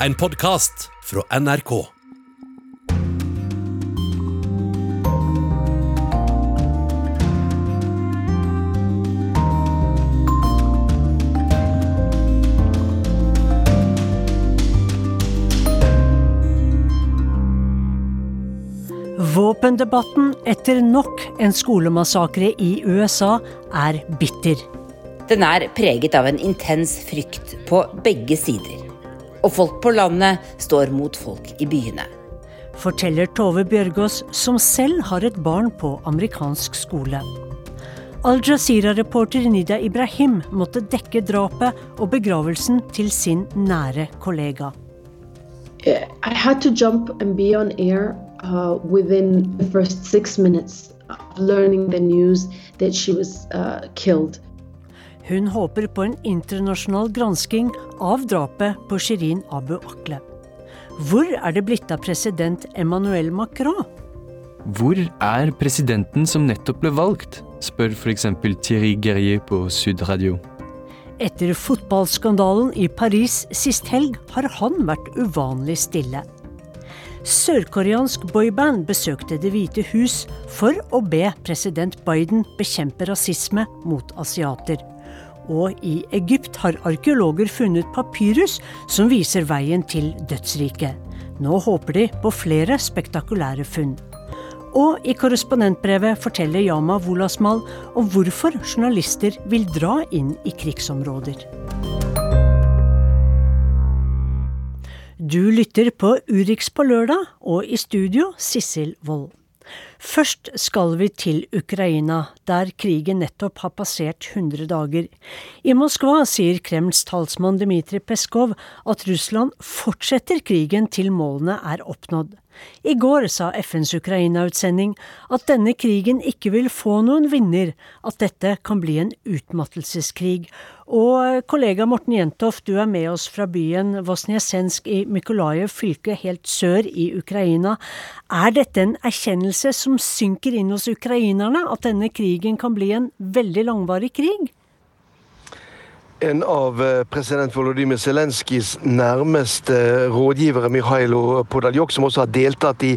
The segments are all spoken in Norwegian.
En podkast fra NRK. Våpendebatten etter nok en skolemassakre i USA er bitter. Den er preget av en intens frykt på begge sider. Og folk på landet står mot folk i byene. Forteller Tove Bjørgaas, som selv har et barn på amerikansk skole. Al Jazeera-reporter Nida Ibrahim måtte dekke drapet og begravelsen til sin nære kollega. I had to jump and be on air uh, within the first six minutes of learning the news that she was uh, killed. Hun håper på en internasjonal gransking av drapet på Shirin Abu Akle. Hvor er det blitt av president Emmanuel Macron? Hvor er presidenten som nettopp ble valgt, spør f.eks. Thierry Guerrier på Sud Radio. Etter fotballskandalen i Paris sist helg har han vært uvanlig stille. Sørkoreansk boyband besøkte Det hvite hus for å be president Biden bekjempe rasisme mot asiater. Og i Egypt har arkeologer funnet papyrus som viser veien til dødsriket. Nå håper de på flere spektakulære funn. Og i korrespondentbrevet forteller Yama Wolasmal om hvorfor journalister vil dra inn i krigsområder. Du lytter på Urix på lørdag, og i studio Sissel Wold. Først skal vi til Ukraina, der krigen nettopp har passert 100 dager. I Moskva sier Kremls talsmann Dmitrij Peskov at Russland fortsetter krigen til målene er oppnådd. I går sa FNs Ukraina-utsending at denne krigen ikke vil få noen vinner, at dette kan bli en utmattelseskrig. Og kollega Morten Jentoft, du er med oss fra byen Vosnjesensk i Mykolajev fylke helt sør i Ukraina. Er dette en erkjennelse som synker inn hos ukrainerne, at denne krigen kan bli en veldig langvarig krig? En av eh, president Volodymyr Zelenskyjs nærmeste rådgivere, Mikhailo Podaljok, som også har deltatt i,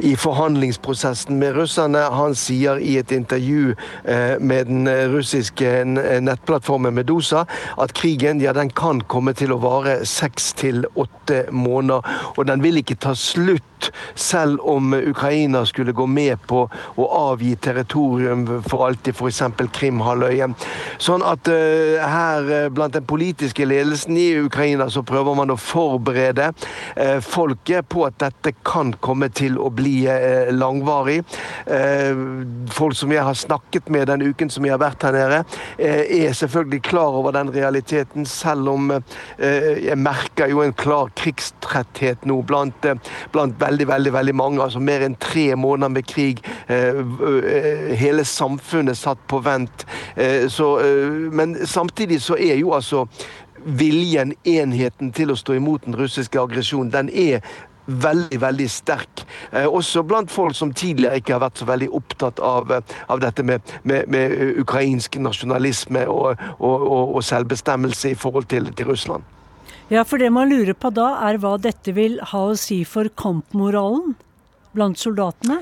i, forhandlingsprosessen med russerne, han sier i et intervju eh, med den russiske nettplattformen Medusa at krigen ja, den kan komme til å vare seks til åtte måneder. Og den vil ikke ta slutt selv om Ukraina skulle gå med på å avgi territorium for alltid, f.eks. Krimhalvøya. Sånn at uh, her blant den politiske ledelsen i Ukraina så prøver man å forberede uh, folket på at dette kan komme til å bli uh, langvarig. folk som jeg har snakket med den uken som jeg har vært her nede, er selvfølgelig klar over den realiteten, selv om jeg merker jo en klar krigstretthet nå blant, blant veldig, veldig veldig mange. altså Mer enn tre måneder med krig. hele samfunnet satt på vent. Så, men samtidig så er jo altså viljen, enheten til å stå imot den russiske aggresjonen, den er veldig veldig sterk. Eh, også blant folk som tidligere ikke har vært så veldig opptatt av, av dette med, med, med, ukrainsk nasjonalisme og, og, og, og selvbestemmelse i forhold til, til Russland. Ja, for det man lurer på da, er hva dette vil ha å si for kampmoralen blant soldatene?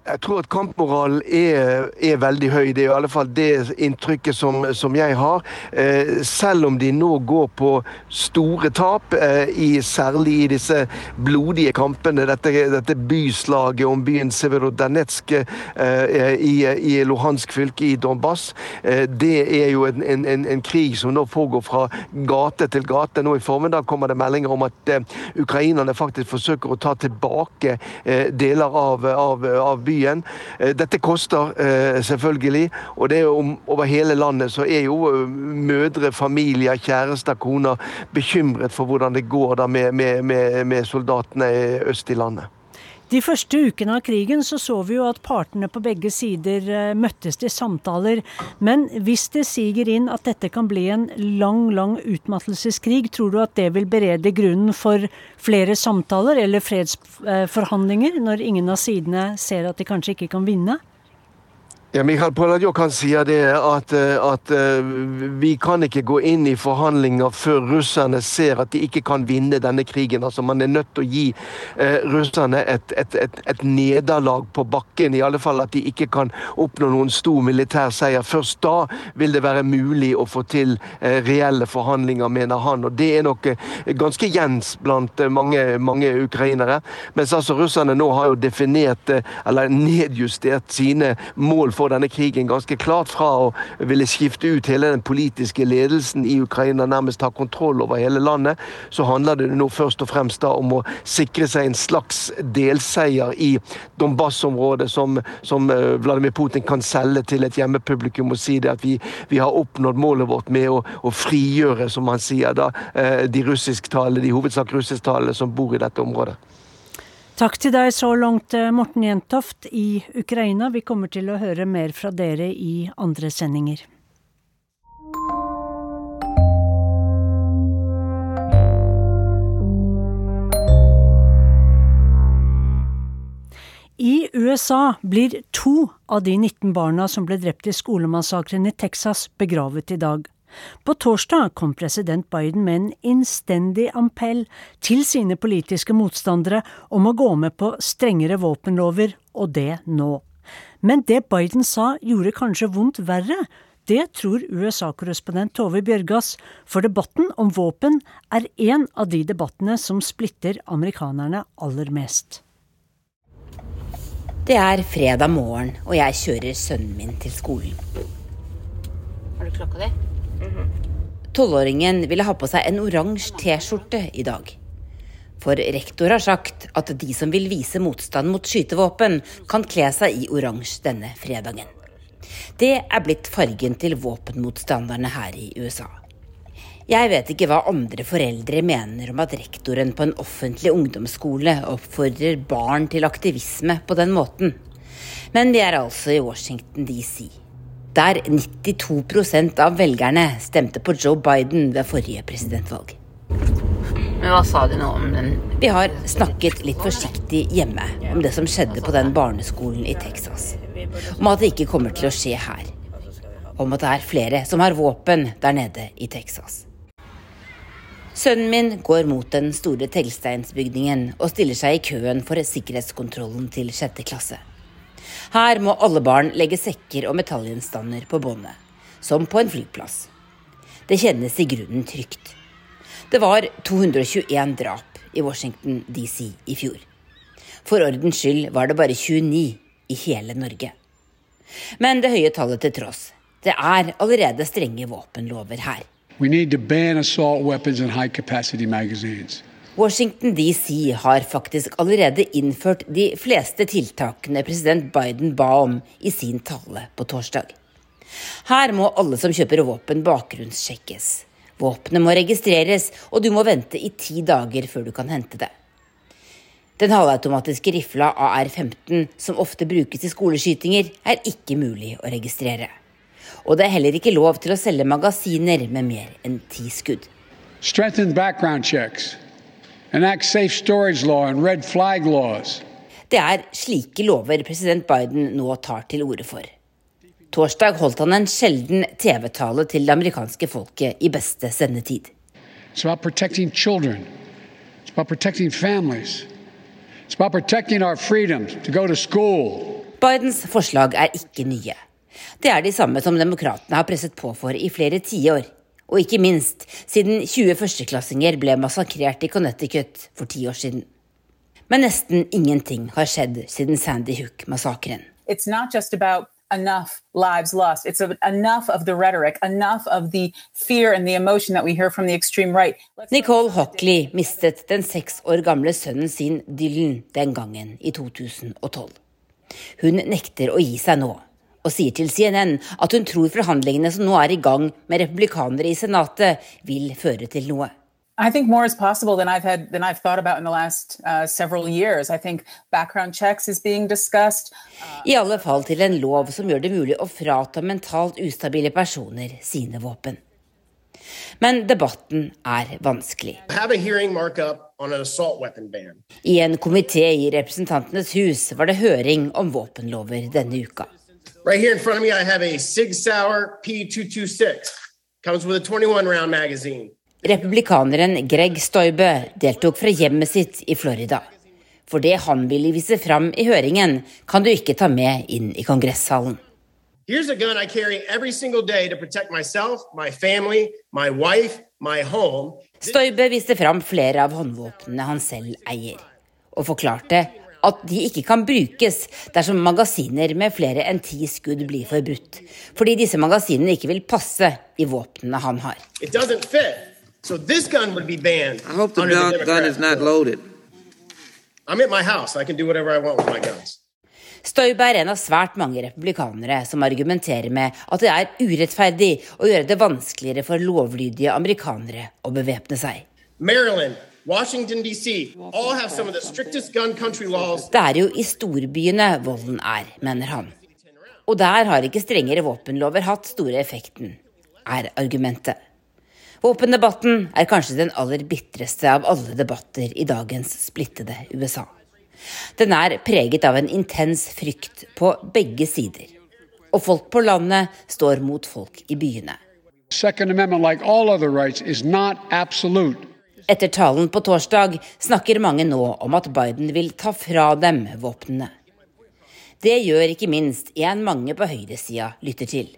Jeg tror at kampmoralen er, er, veldig høy. Det er i alle fall det inntrykket som, som jeg har. Eh, selv om de nå går på store tap, eh, i, særlig i disse blodige kampene. Dette, dette byslaget om byen Severodonetsk eh, i, i Luhansk fylke i Donbass. Eh, det er jo en, en, en, krig som nå pågår fra gate til gate. Nå i formiddag kommer det meldinger om at eh, ukrainerne faktisk forsøker å ta tilbake eh, deler av, av, av byen byen. Eh, dette koster eh, selvfølgelig, og det er jo over hele landet så er jo eh, mødre, familier, kjærester, koner bekymret for hvordan det går da med, med, med, med soldatene øst i landet. De første ukene av krigen så, så vi jo at partene på begge sider eh, møttes til samtaler. Men hvis det siger inn at dette kan bli en lang, lang utmattelseskrig, tror du at det vil berede grunnen for flere samtaler eller fredsforhandlinger, når ingen av sidene ser at de kanskje ikke kan vinne? Ja, Mikhail Poladjok han sier det at, eh, at, eh, vi kan ikke gå inn i forhandlinger før russerne ser at de ikke kan vinne denne krigen. Altså Man er nødt til å gi eh, russerne et, et, et, et, nederlag på bakken. I alle fall at de ikke kan oppnå noen stor militær seier. Først da vil det være mulig å få til eh, reelle forhandlinger, mener han. Og Det er nok eh, ganske gjens blant mange, mange, ukrainere. Mens altså russerne nå har jo definert, eller nedjustert, sine mål for denne krigen ganske klart fra å ville skifte ut hele den politiske ledelsen i Ukraina, nærmest ta kontroll over hele landet, så handler det nå først og fremst om å sikre seg en slags delseier i Donbas-området, som, som, eh, Vladimir Putin kan selge til et hjemmepublikum og si det at vi, vi har oppnådd målet vårt med å, å frigjøre, som han sier, da, eh, de russisktalende, de hovedsak russisktalende som bor i dette området. Takk til deg så langt, eh, Morten Jentoft i Ukraina. Vi kommer til å høre mer fra dere i andre sendinger. I USA blir to av de 19 barna som ble drept i skolemassakren i Texas, begravet i dag. På torsdag kom president Biden med en innstendig ampell til sine politiske motstandere om å gå med på strengere våpenlover, og det nå. Men det Biden sa gjorde kanskje vondt verre. Det tror USA-korrespondent Tove Bjørgaas, for debatten om våpen er en av de debattene som splitter amerikanerne aller mest. Det er fredag morgen, og jeg kjører sønnen min til skolen. Har du klokka di? Tolvåringen ville ha på seg en oransje T-skjorte i dag. For rektor har sagt at de som vil vise motstand mot skytevåpen, kan kle seg i oransje denne fredagen. Det er blitt fargen til våpenmotstanderne her i USA. Jeg vet ikke hva andre foreldre mener om at rektoren på en offentlig ungdomsskole oppfordrer barn til aktivisme på den måten. Men vi er altså i Washington DC der 92% av velgerne stemte på Joe Biden ved forrige presidentvalg. Men hva sa de nå om den? Vi har snakket litt forsiktig hjemme om det som skjedde på den barneskolen i Texas. Om at det ikke kommer til å skje her. Om at det er flere som har våpen der nede i Texas. Sønnen min går mot den store teglsteinsbygningen og stiller seg i køen for sikkerhetskontrollen til sjette klasse. Her må alle barn legge sekker og metallgjenstander på båndet, som på en flyplass. Det kjennes i grunnen trygt. Det var 221 drap i Washington DC i fjor. For ordens skyld var det bare 29 i hele Norge. Men det høye tallet til tross, det er allerede strenge våpenlover her. We need to ban assault weapons and high capacity. Washington DC har faktisk allerede innført de fleste tiltakene president Biden ba om i sin tale på torsdag. Her må alle som kjøper våpen bakgrunnssjekkes. Våpenet må registreres, og du må vente i ti dager før du kan hente det. Den halvautomatiske rifla AR-15, som ofte brukes i skoleskytinger, er ikke mulig å registrere. Og det er heller ikke lov til å selge magasiner med mer enn ti skudd. Strengthened background. Enact safe storage law and red flag laws. Det er slike lover president Biden nå tar til orde for. Torsdag holdt han en sjelden TV-tale til det amerikanske folket i beste sendetid. It's about protecting children. It's about protecting families. It's about protecting our freedom to go to school. Bidens forslag er ikke nye. Det er de samme som demokratene har presset på for i flere tiår og ikke minst siden 20 førsteklassinger ble massakrert i Connecticut for ti år siden. Men nesten ingenting har skjedd siden Sandy Hook-massakren. enough lives lost. It's enough of the rhetoric, enough of the fear and the emotion that we hear from the extreme right. Let's Nicole Hockley mistet den seks år gamle sønnen sin Dylan den gangen i 2012. Hun nekter å gi seg nå og sier til CNN at hun tror forhandlingene som nå er i gang med republikanere i Senatet, vil føre til noe. I think more is possible than I've had than I've thought about in the last uh, several years. I think background checks is being discussed. I alle fall til en lov som gjør det mulig å frata mentalt ustabile personer sine våpen. Men debatten er vanskelig. I en komité i Representantenes hus var det høring om våpenlover denne uka. Right here in front of me, I have a Sig Sauer P226. Comes with a 21 round magazine. Republikaneren Greg Stoibe deltok fra hjemmet sitt i Florida. For det han ville vise fram i høringen, kan du ikke ta med inn i kongresshallen. Here's a gun I carry every single day to protect myself, my family, my wife, my home. Stoibe viste fram flere av håndvåpnene han selv eier, og forklarte at de ikke kan brukes dersom magasiner med flere enn ti skudd blir forbudt, fordi disse magasinene ikke vil passe i våpnene han har. It. So this gun would be banned. I hope the under gun, gun is not loaded. I'm at my house. I can do whatever I want with my guns. Stoibe er en av svært mange republikanere som argumenterer med at det er urettferdig å gjøre det vanskeligere for lovlydige amerikanere å bevæpne seg. Maryland, Washington, D.C., all have some of the strictest gun country laws. Det er jo i storbyene volden er, mener han. Og der har ikke strengere våpenlover hatt store effekten, er argumentet. Våpendebatten er kanskje den aller bitreste av alle debatter i dagens splittede USA. Den er preget av en intens frykt på begge sider. Og folk på landet står mot folk i byene. Second Amendment, like all other rights, is not absolute. Etter talen på torsdag snakker mange nå om at Biden vil ta fra dem våpnene. Det gjør ikke minst en mange på høyresida lytter til.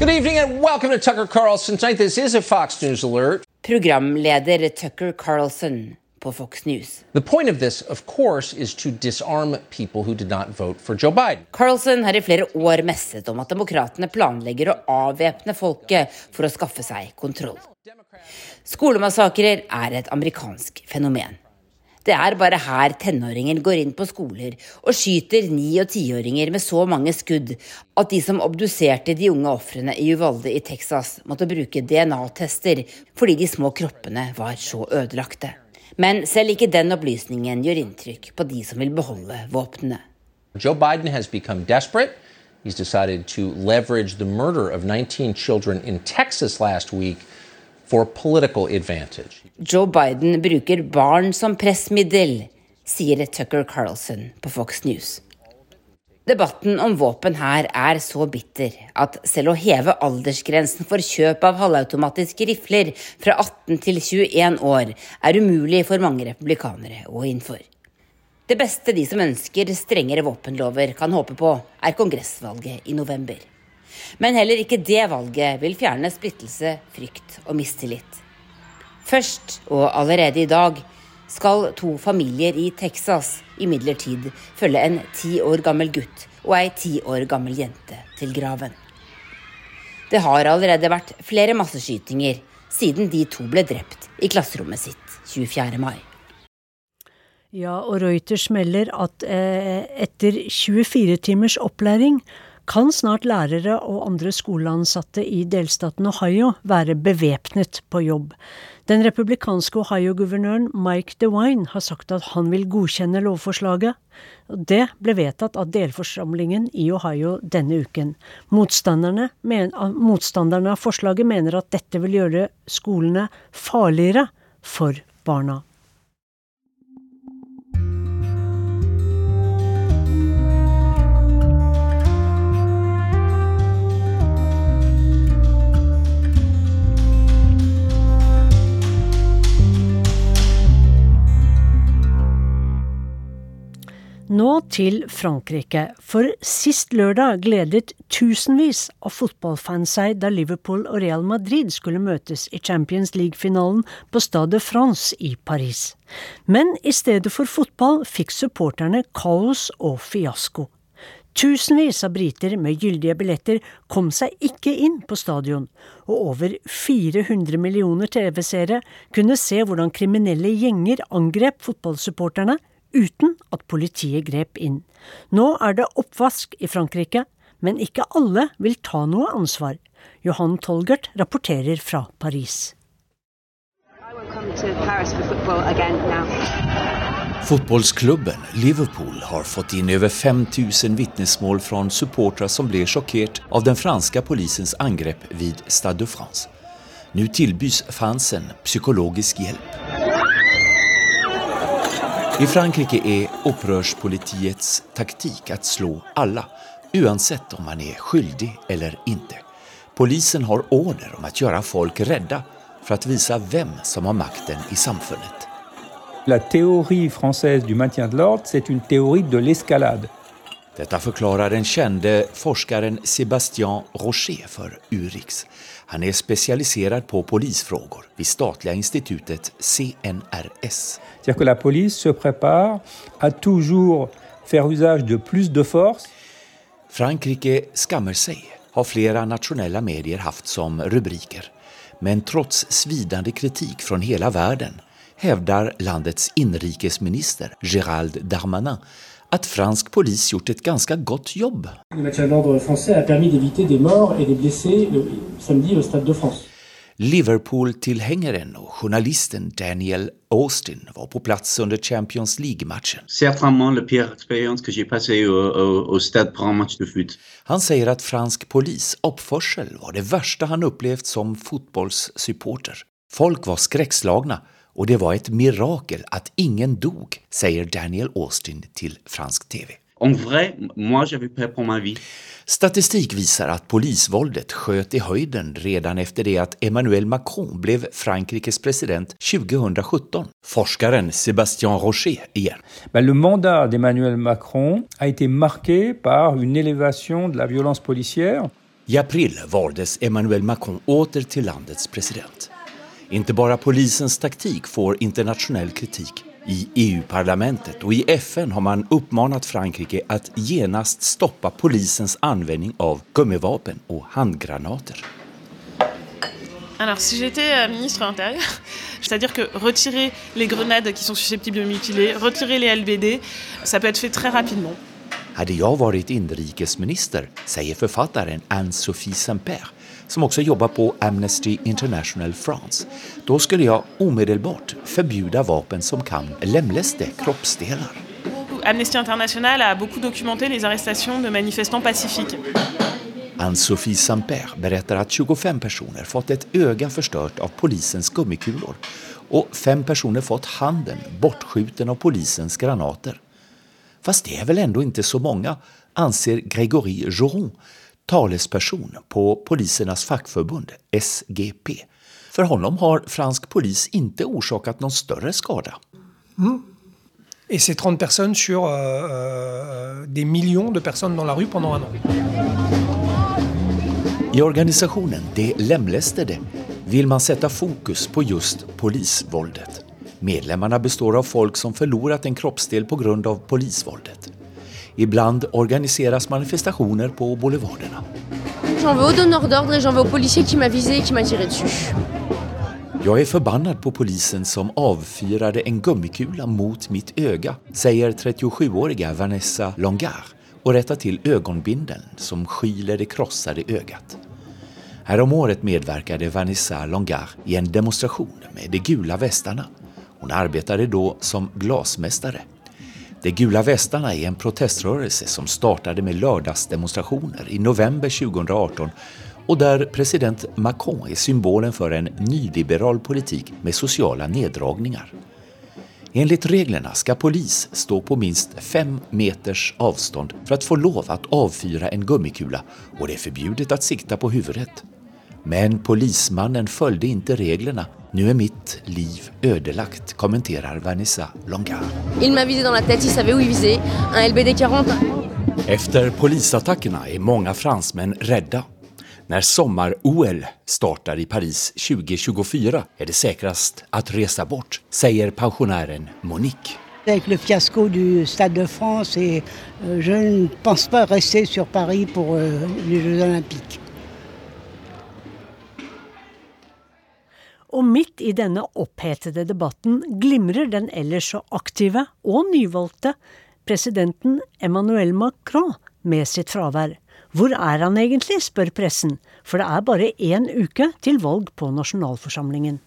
Good evening and welcome to Tucker Carlson tonight. This is a Fox News alert. Programleder Tucker Carlson på Fox News. The point of this, of course, is to disarm people who did not vote for Joe Biden. Carlson har i flere år messet om at demokratene planlegger å avvæpne folket for å skaffe seg kontroll. Skolemassakrer er et amerikansk fenomen. Det er bare her tenåringer går inn på skoler og skyter ni- og tiåringer med så mange skudd at de som obduserte de unge ofrene i Uvalde i Texas, måtte bruke DNA-tester fordi de små kroppene var så ødelagte. Men selv ikke den opplysningen gjør inntrykk på de som vil beholde våpnene. Joe Biden has become desperate. He's decided to leverage the murder of 19 children in Texas last week for political advantage. Joe Biden bruker barn som pressmiddel, sier Tucker Carlson på Fox News. Debatten om våpen her er så bitter at selv å heve aldersgrensen for kjøp av halvautomatiske rifler fra 18 til 21 år er umulig for mange republikanere å innføre. Det beste de som ønsker strengere våpenlover kan håpe på, er kongressvalget i november. Men heller ikke det valget vil fjerne splittelse, frykt og mistillit. Først, og allerede i dag, skal to familier i Texas imidlertid følge en ti år gammel gutt og ei ti år gammel jente til graven. Det har allerede vært flere masseskytinger siden de to ble drept i klasserommet sitt 24. mai. Ja, og Reuters melder at eh, etter 24 timers opplæring kan snart lærere og andre skoleansatte i delstaten Ohio være bevæpnet på jobb. Den republikanske Ohio-guvernøren Mike DeWine har sagt at han vil godkjenne lovforslaget. Det ble vedtatt av delforsamlingen i Ohio denne uken. Motstanderne, men, motstanderne av forslaget mener at dette vil gjøre skolene farligere for barna. Nå til Frankrike, for sist lørdag gledet tusenvis av fotballfans seg da Liverpool og Real Madrid skulle møtes i Champions League-finalen på Stade France i Paris. Men i stedet for fotball fikk supporterne kaos og fiasko. Tusenvis av briter med gyldige billetter kom seg ikke inn på stadion, og over 400 millioner TV-seere kunne se hvordan kriminelle gjenger angrep fotballsupporterne uten at politiet grep inn. Nå er det oppvask i Frankrike, men ikke alle vil ta noe ansvar. Johan Tolgert rapporterer fra Paris. Fotbollsklubben Liverpool har fått in över 5000 vittnesmål från supportrar som blev sjokkert av den franska polisens angrepp vid Stade de France. Nu tillbys fansen psykologisk hjälp. I Frankrike är opprørspolitiets taktik att slå alla uansett om man er skyldig eller ikke. Polisen har order om å gjøre folk redde for å vise hvem som har makten i samfunnet. La théorie française du maintien de l'ordre, c'est une théorie de l'escalade. Dette forklarer den kjente forskeren Sébastien Rocher for Urix. Han er specialiserad på polisfrågor vid statlige instituttet CNRS. C'est-à-dire que la police se prépare à toujours faire usage de plus de force. Frankrike skammer seg, har flere nationella medier hatt som rubriker. Men trots svidande kritik fra hele verden hävdar landets inrikesminister Gérald Darmanin at fransk polis gjort et ganske godt jobb. Liverpool-tilhengeren og journalisten Daniel Austin var på plass under Champions League-matchen. Han sier at fransk polis oppførsel var det verste han opplevde som fotballsupporter. Folk var skrekkslagne og det var et mirakel at ingen dog, sier Daniel Austin til fransk TV. Statistikk viser at polisvåldet skjøt i høyden redan etter det at Emmanuel Macron ble Frankrikes president 2017. Forskeren Sébastien Rocher igjen. le mandat d'Emmanuel Macron a été marqué par une élévation de la violence policière. I april valdes Emmanuel Macron åter til landets president. Ikke bare polisens taktik får internationell kritikk. I EU-parlamentet og i FN har man uppmanat Frankrike att genast stoppa polisens anvending av gummivapen og handgranater. Alors, si j'étais euh, ministre de l'Intérieur, c'est-à-dire que retirer les grenades qui sont susceptibles de mutiler, retirer les LBD, ça peut être fait très rapidement. Hade jeg vært inrikesminister, sier författaren Anne-Sophie Saint-Père, som også jobber på Amnesty International France. Da skulle jeg umiddelbart forbude våpen som kan lemleste kroppsdeler. Amnesty International har beaucoup documenté les arrestations de manifestants pacifiques. Ann-Sofie Samper berättar at 25 personer fått et øye forstört av polisens gummikulor og fem personer fått handen bortskjuten av polisens granater. Fast det er vel ändå ikke så mange, anser Grégory Joron, talesperson på polisernas fackförbund SGP. For honom har fransk polis ikke orsakat noen større skada. Mm. Et ces 30 personnes sur euh, euh, des millions de personnes dans la rue pendant un an. I organisationen De lemlestede vil man sätta fokus på just polisvåldet. Medlemmene består av folk som forlorat en kroppsdel på grund av polisvoldet. Ibland organiseras manifestationer på boulevarderna. J'en veux au donneur d'ordre et j'en veux au policier qui m'a visé et qui m'a tiré dessus. Jeg er förbannad på polisen som avfyrade en gummikula mot mitt öga, sier 37-åriga Vanessa Longar og rättar til ögonbindeln som skyler det krossade ögat. Häromåret medverkade Vanessa Longar i en demonstration med de gula västarna. Hon arbetade då som glasmästare de gula västarna er en protestrørelse som startet med lørdagsdemonstrationer i november 2018 og der president Macron er symbolen for en nyliberal politikk med sociala neddragninger. Enligt reglene skal polis stå på minst fem meters avstånd for å få lov å avfyre en gummikula og det er förbjudet å sikte på hodet. Men polismannen fulgte ikke reglene nå er mitt liv ødelagt, kommenterer Vanessa Longar. Etter polisattackene er mange franskmenn redde. Når sommer-OL starter i Paris 2024 er det sikrest å reise bort, sier pensjonæren Monique. Avec le fiasco du Stade de France, et euh, je ne pense pas rester sur Paris pour euh, les Jeux olympiques. Og midt i denne opphetede debatten glimrer den ellers så aktive og nyvalgte presidenten Emmanuel Macron med sitt fravær. Hvor er han egentlig, spør pressen, for det er bare én uke til valg på nasjonalforsamlingen.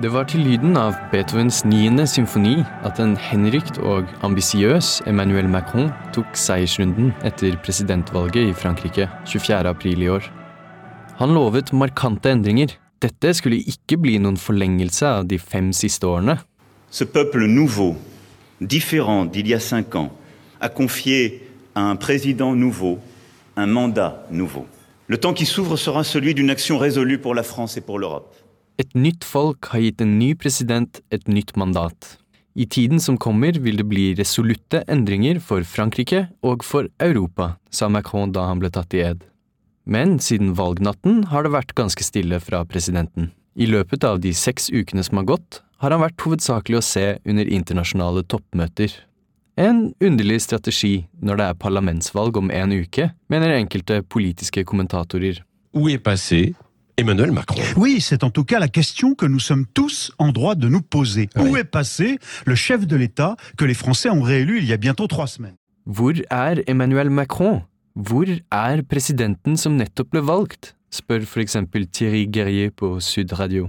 Det var til lyden av Beethovens niende symfoni at en henrykt og ambisiøs Emmanuel Macron tok seiersrunden etter presidentvalget i Frankrike 24.4 i år. Han lovet markante endringer. Dette skulle ikke bli noen forlengelse av de fem siste årene. Ce peuple nouveau, différent d'il y a cinq ans, a confié à un président nouveau, un mandat nouveau. Le temps qui s'ouvre sera celui d'une action résolue pour la France et pour l'Europe. Et nytt folk har gitt en ny president et nytt mandat. I tiden som kommer vil det bli resolutte endringer for Frankrike og for Europa, sa Macron da han ble tatt i ed. Men siden valgnatten har det vært ganske stille fra presidenten. I løpet av de seks ukene som har gått, har han vært hovedsakelig å se under internasjonale toppmøter. En underlig strategi når det er parlamentsvalg om en uke, mener enkelte politiske kommentatorer. Où est passé Emmanuel Macron. Oui, c'est en tout cas la question que nous sommes tous en droit de nous poser. Où est passé le chef de l'État que les Français ont réélu il y a bientôt trois semaines Hvor er Emmanuel Macron? Hvor er presidenten som nettopp ble valgt? spør for eksempel Thierry Guerrier på Sud Radio.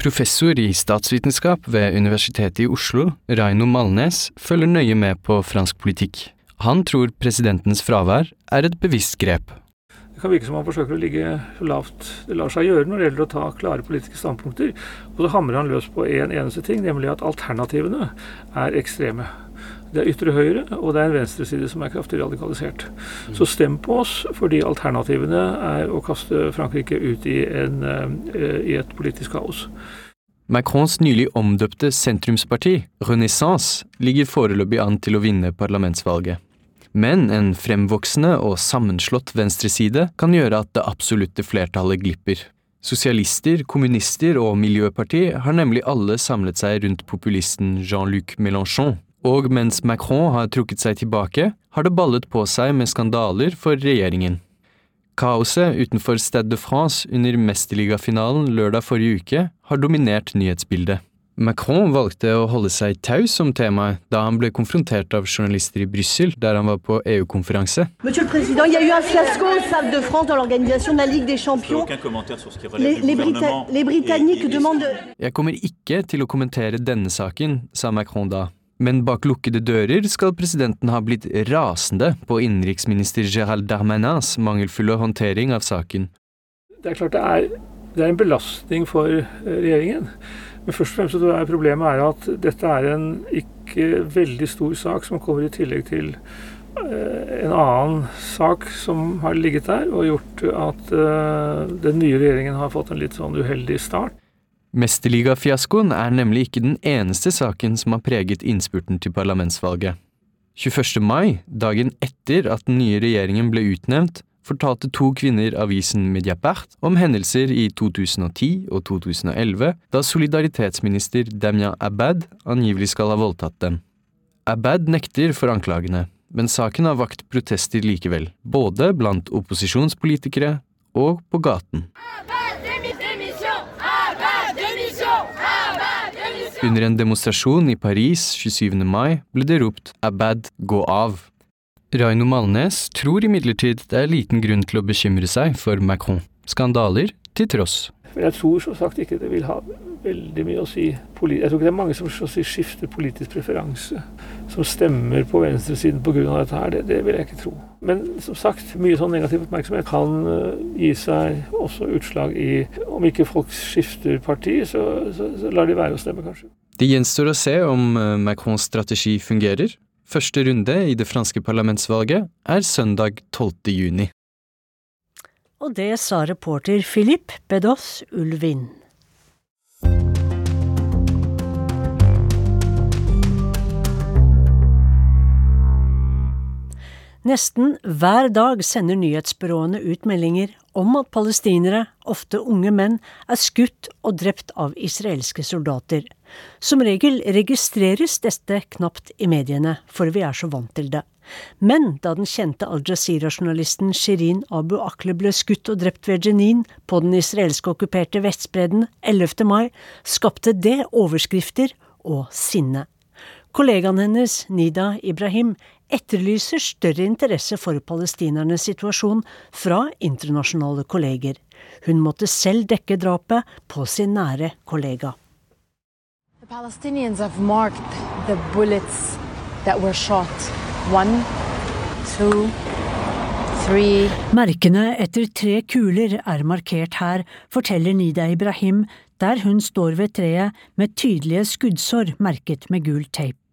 Professor i statsvitenskap ved Universitetet i Oslo, Raino Malnes, følger nøye med på fransk politikk. Han tror presidentens fravær er et bevisst grep. Det kan virke som han forsøker å ligge så lavt det lar seg gjøre når det gjelder å ta klare politiske standpunkter. Og så hamrer han løs på én en eneste ting, nemlig at alternativene er ekstreme. Det er ytre høyre, og det er en venstreside som er kraftig radikalisert. Så stem på oss, fordi alternativene er å kaste Frankrike ut i, en, uh, i et politisk kaos. Macrons nylig omdøpte sentrumsparti, Renaissance, ligger foreløpig an til å vinne parlamentsvalget. Men en fremvoksende og sammenslått venstreside kan gjøre at det absolutte flertallet glipper. Sosialister, kommunister og miljøparti har nemlig alle samlet seg rundt populisten Jean-Luc Mélenchon, og mens Macron har trukket seg tilbake, har det ballet på seg med skandaler for regjeringen. Kaoset utenfor Stade de France under mesterligafinalen lørdag forrige uke har dominert nyhetsbildet. Macron valgte å holde seg taus om temaet da han ble konfrontert av journalister i Brussel, der han var på EU-konferanse. Monsieur le Président, il y a fiasco au Stade de France dans l'organisation de la Ligue des Champions. Les, les, Brita les Britanniques demandent Jeg kommer ikke til å kommentere denne saken, sa Macron da. Men bak lukkede dører skal presidenten ha blitt rasende på innenriksminister Gérald Darmanins mangelfulle håndtering av saken. Det er klart det er, det er en belastning for regjeringen. Men først og fremst er problemet er at dette er en ikke veldig stor sak som kommer i tillegg til en annen sak som har ligget der og gjort at den nye regjeringen har fått en litt sånn uheldig start. Mesterligafiaskoen er nemlig ikke den eneste saken som har preget innspurten til parlamentsvalget. 21. mai, dagen etter at den nye regjeringen ble utnevnt, fortalte to kvinner avisen Mediapart om hendelser i 2010 og 2011 da solidaritetsminister Damian Abad angivelig skal ha voldtatt dem. Abad nekter for anklagene, men saken har vakt protester likevel, både blant opposisjonspolitikere og på gaten. Under en demonstrasjon i Paris 27. mai ble det ropt Abad gå av. Raino Malnes tror imidlertid det er liten grunn til å bekymre seg for Macron. Skandaler til tross. Men jeg tror som sagt ikke det vil ha veldig mye å si. Jeg tror ikke det er mange som si, skifter politisk preferanse, som stemmer på venstresiden pga. dette her. Det, det, vil jeg ikke tro. Men som sagt, mye sånn negativ oppmerksomhet kan gi seg også utslag i Om ikke folk skifter parti, så, så, så lar de være å stemme, kanskje. Det gjenstår å se om Macrons strategi fungerer. Første runde i det franske parlamentsvalget er søndag 12. juni. Og det sa reporter Philippe Bedos Ulvin. Nesten hver dag sender nyhetsbyråene ut meldinger om at palestinere, ofte unge menn, er skutt og drept av israelske soldater. Som regel registreres dette knapt i mediene, for vi er så vant til det. Men da den kjente Al Jazeera-journalisten Shirin Abu Akle ble skutt og drept ved Jenin på den israelske okkuperte Vestbredden 11. mai, skapte det overskrifter og sinne. Kollegaen hennes, Nida Ibrahim, etterlyser større interesse for palestinernes situasjon fra internasjonale kolleger. Hun måtte selv dekke drapet på sin nære kollega. One, two. Merkene etter tre kuler er markert her, forteller Nida Ibrahim, der hun står ved treet med tydelige skuddsår merket med gul tape.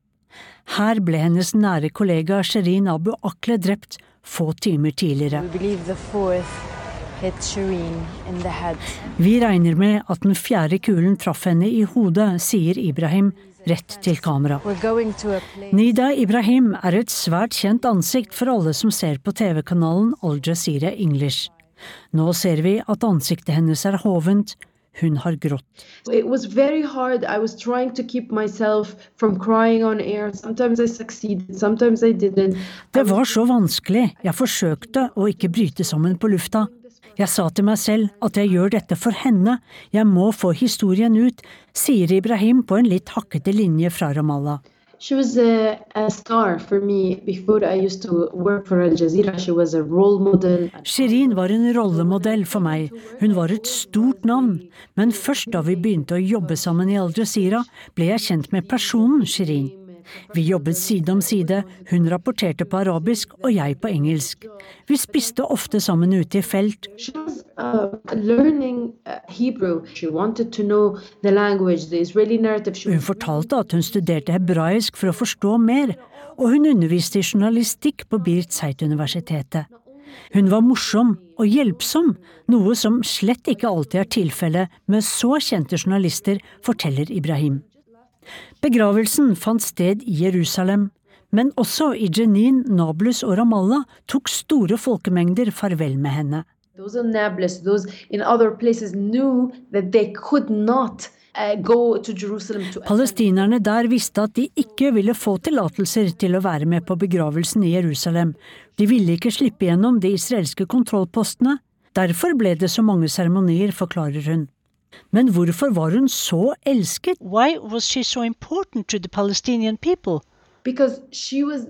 Her ble hennes nære kollega Sherin Abu Akle drept få timer tidligere. Vi regner med at den fjerde kulen traff henne i hodet, sier Ibrahim rett til kamera. Nida Ibrahim er et svært kjent ansikt for alle som ser på TV-kanalen Al Jazeera English. Nå ser vi at ansiktet hennes er hovent, hun har grått. It was very hard. I was trying to keep myself from crying on air. Sometimes I succeeded, sometimes I didn't. Det var så vanskelig. Jeg forsøkte å ikke bryte sammen på lufta. Jeg sa til meg selv at jeg gjør dette for henne, jeg må få historien ut, sier Ibrahim på en litt hakkete linje fra Ramallah. She was a, a, star for me before I used to work for Al Jazeera. She was a role model. Shirin var en rollemodell for meg. Hun var et stort navn. Men først da vi begynte å jobbe sammen i Al Jazeera, ble jeg kjent med personen Shirin. Vi jobbet side om side, hun rapporterte på arabisk og jeg på engelsk. Vi spiste ofte sammen ute i felt. Uh, hun fortalte at hun studerte hebraisk for å forstå mer, og hun underviste i journalistikk på Bir Zeit-universitetet. Hun var morsom og hjelpsom, noe som slett ikke alltid er tilfellet med så kjente journalister, forteller Ibrahim. Begravelsen fant sted i Jerusalem, men også i Jenin, Nablus og Ramallah tok store folkemengder farvel med henne. Those in Nablus, those in other places knew that they could not uh, Palestinerne der visste at de ikke ville få tillatelser til å være med på begravelsen i Jerusalem. De ville ikke slippe gjennom de israelske kontrollpostene. Derfor ble det så mange seremonier, forklarer hun. Men hvorfor var hun så elsket? Why was she so important to the Palestinian people? Because she was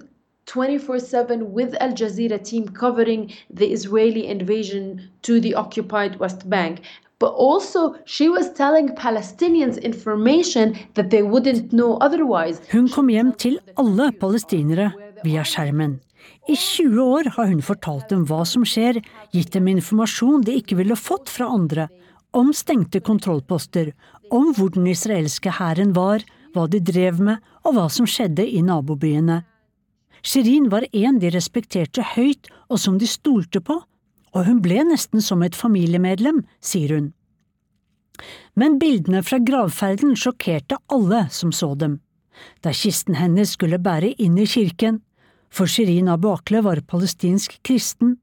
24/7 with Al Jazeera team covering the Israeli invasion to the occupied West Bank. But also she was telling Palestinians information that they wouldn't know otherwise. Hun kom hjem til alle palestinere via skjermen. I 20 år har hun fortalt dem hva som skjer, gitt dem informasjon de ikke ville fått fra andre, om stengte kontrollposter, om hvor den israelske hæren var, hva de drev med og hva som skjedde i nabobyene. Shirin var en de respekterte høyt og som de stolte på, og hun ble nesten som et familiemedlem, sier hun. Men bildene fra gravferden sjokkerte alle som så dem. Da kisten hennes skulle bære inn i kirken, for Shirin Abu Akle var palestinsk kristen,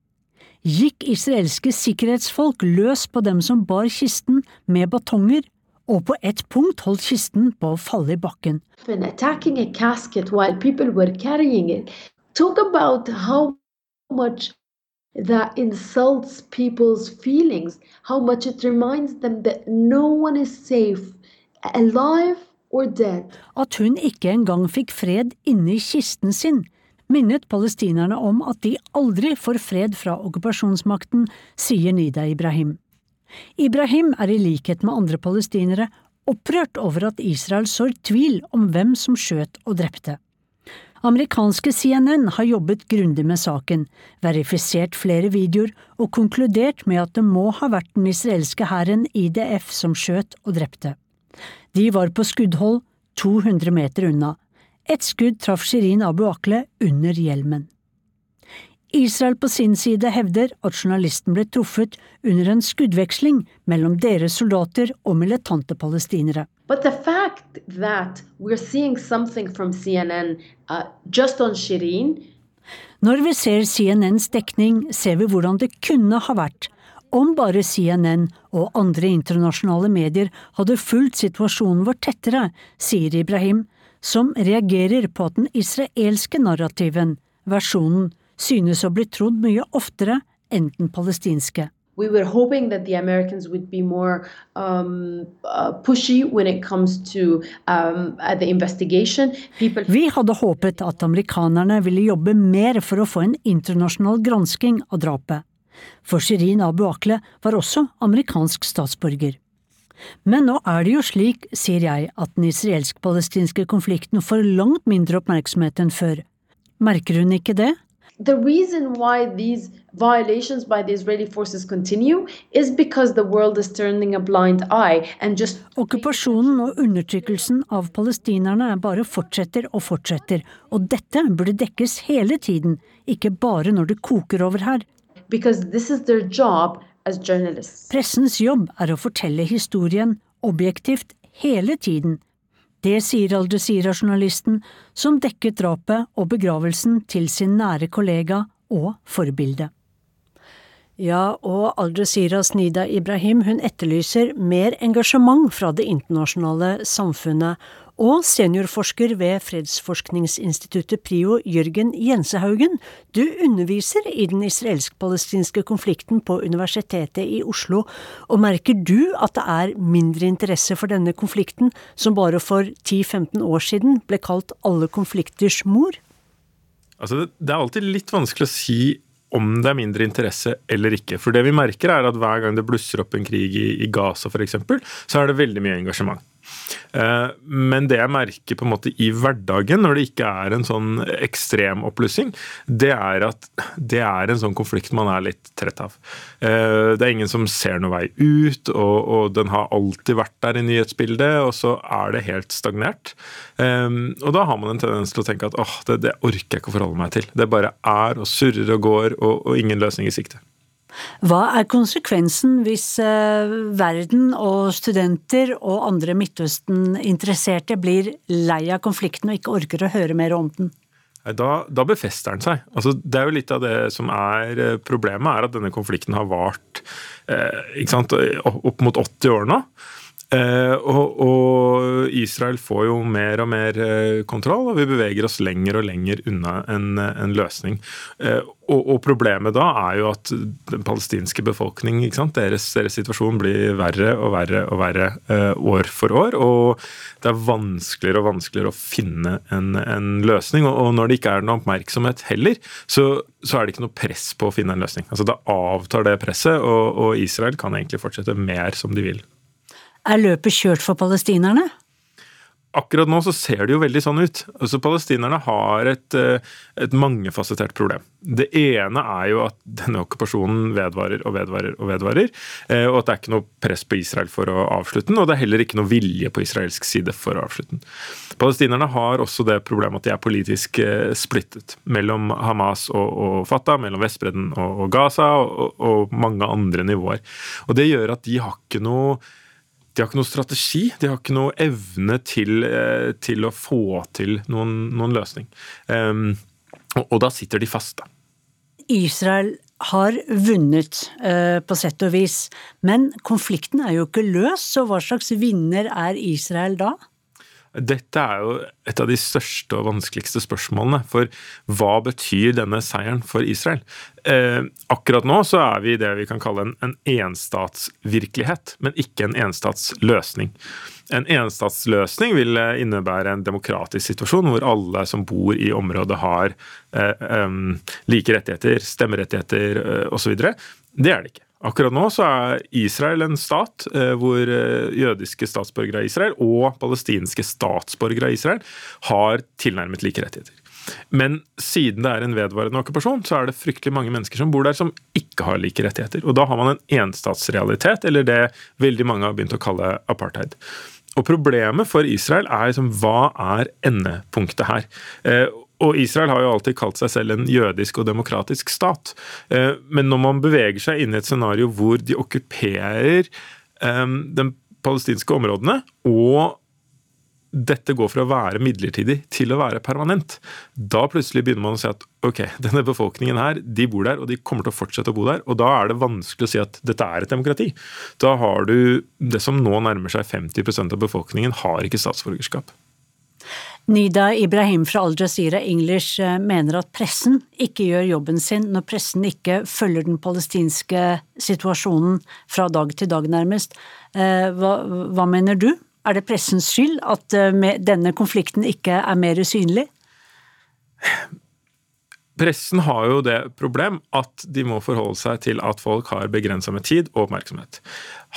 gikk israelske sikkerhetsfolk løs på dem som bar kisten med batonger, og på ett punkt holdt kisten på å falle i bakken. That insults people's feelings, how much it reminds them that no one is safe, alive or dead. At hun ikke engang fikk fred inni kisten sin, minnet palestinerne om at de aldri får fred fra okkupasjonsmakten, sier Nida Ibrahim. Ibrahim er i likhet med andre palestinere opprørt over at Israel sår tvil om hvem som skjøt og drepte. Amerikanske CNN har jobbet grundig med saken, verifisert flere videoer og konkludert med at det må ha vært den israelske hæren IDF som skjøt og drepte. De var på skuddhold 200 meter unna, et skudd traff Shirin Abu Akle under hjelmen. Israel på sin side hevder at journalisten ble truffet under en skuddveksling mellom deres soldater og militante palestinere. But the fact that we're seeing something from CNN uh, just on Shirin Når vi ser CNNs dekning, ser vi hvordan det kunne ha vært om bare CNN og andre internasjonale medier hadde fulgt situasjonen vår tettere, sier Ibrahim, som reagerer på at den israelske narrativen, versjonen, synes å bli trodd mye oftere enn den palestinske. We were hoping that the Americans would be more um, uh, pushy when it comes to um, uh, the investigation. People... Vi hadde håpet at amerikanerne ville jobbe mer for å få en internasjonal gransking av drapet. For Shirin Abu Akle var også amerikansk statsborger. Men nå er det jo slik, sier jeg, at den israelsk-palestinske konflikten får langt mindre oppmerksomhet enn før. Merker hun ikke det? the reason why these violations by the Israeli forces continue is because the world is turning a blind eye and just Okkupasjonen og undertrykkelsen av palestinerne bare fortsetter og fortsetter, og dette burde dekkes hele tiden, ikke bare når det koker over her. Because this is their job. Pressens jobb er å fortelle historien objektivt hele tiden. Det sier Al Jazeera-journalisten, som dekket drapet og begravelsen til sin nære kollega og forbilde. Ja, og Al Jazeeras Nida Ibrahim hun etterlyser mer engasjement fra det internasjonale samfunnet, og seniorforsker ved fredsforskningsinstituttet PRIO, Jørgen Jensehaugen, du underviser i den israelsk-palestinske konflikten på Universitetet i Oslo, og merker du at det er mindre interesse for denne konflikten, som bare for 10-15 år siden ble kalt alle konflikters mor? Altså, det er alltid litt vanskelig å si om det er mindre interesse eller ikke. For det vi merker er at hver gang det blusser opp en krig i, i Gaza f.eks., så er det veldig mye engasjement. Eh, men det jeg merker på en måte i hverdagen, når det ikke er en sånn ekstrem oppblussing, det er at det er en sånn konflikt man er litt trett av. Eh, det er ingen som ser noen vei ut, og, og den har alltid vært der i nyhetsbildet, og så er det helt stagnert. Eh, og da har man en tendens til å tenke at åh, det, det orker jeg ikke å forholde meg til. Det bare er og surrer og går, og, og ingen løsning i sikte. Hva er konsekvensen hvis eh, verden og studenter og andre Midtøsten-interesserte blir lei av konflikten og ikke orker å høre mer om den? Da, da, befester den seg. Altså, det er jo litt av det som er eh, problemet, er at denne konflikten har vart eh, opp mot 80 år nå. Eh, og, og, Israel får jo mer og mer eh, kontroll, og vi beveger oss lenger og lenger unna en, en løsning. Eh, og, og, problemet da er jo at den palestinske befolkning, deres, deres, situasjon blir verre og verre og verre eh, år for år. Og det er vanskeligere og vanskeligere å finne en, en løsning. Og, og, når det ikke er noe oppmerksomhet heller, så, så, er det ikke noe press på å finne en løsning. Altså Da avtar det presset, og Israel kan egentlig fortsette mer som de vil. Er løpet kjørt for palestinerne? Akkurat nå så ser det jo veldig sånn ut. Altså Palestinerne har et, eh, et mangefasettert problem. Det ene er jo at denne okkupasjonen vedvarer og vedvarer og vedvarer. Eh, og at det er ikke noe press på Israel for å avslutte den, og det er heller ikke noe vilje på israelsk side for å avslutte den. Palestinerne har også det problemet at de er politisk eh, splittet mellom Hamas og, og Fatah, mellom Vestbredden og, og Gaza og, og mange andre nivåer. Og det gjør at de har ikke noe de har ikke noe strategi, de har ikke noe evne til, eh, til å få til noen, noen løsning. Um, og, og, da sitter de fast, da. Israel har vunnet, uh, på sett og vis, men konflikten er jo ikke løs, så hva slags vinner er Israel da? Dette er jo et av de største og vanskeligste spørsmålene. For hva betyr denne seieren for Israel? Eh, akkurat nå så er vi i det vi kan kalle en, en enstatsvirkelighet, men ikke en enstatsløsning. En enstatsløsning vil eh, innebære en demokratisk situasjon hvor alle som bor i området har eh, eh, like rettigheter, stemmerettigheter eh, osv. Det er det ikke. Akkurat nå så er Israel en stat eh, hvor eh, jødiske statsborgere av Israel og palestinske statsborgere av Israel har tilnærmet like rettigheter. Men siden det er en vedvarende okkupasjon, så er det fryktelig mange mennesker som bor der som ikke har like rettigheter. Og da har man en enstatsrealitet, eller det veldig mange har begynt å kalle apartheid. Og problemet for Israel er liksom, hva er endepunktet her? Og Israel har jo alltid kalt seg selv en jødisk og demokratisk stat. Eh, men når man beveger seg inn i et scenario hvor de okkuperer eh, de palestinske områdene, og dette går fra å være midlertidig til å være permanent, da plutselig begynner man å si at ok, denne befolkningen her, de bor der, og de kommer til å fortsette å bo der. Og da er det vanskelig å si at dette er et demokrati. Da har du det som nå nærmer seg 50% av befolkningen, har ikke statsborgerskap. Nida Ibrahim fra Al Jazeera English eh, mener at pressen ikke gjør jobben sin når pressen ikke følger den palestinske situasjonen fra dag til dag, nærmest. Eh, hva, hva mener du? Er det pressens skyld at eh, denne konflikten ikke er mer synlig? pressen har jo det problem at de må forholde seg til at folk har begrensa med tid og oppmerksomhet.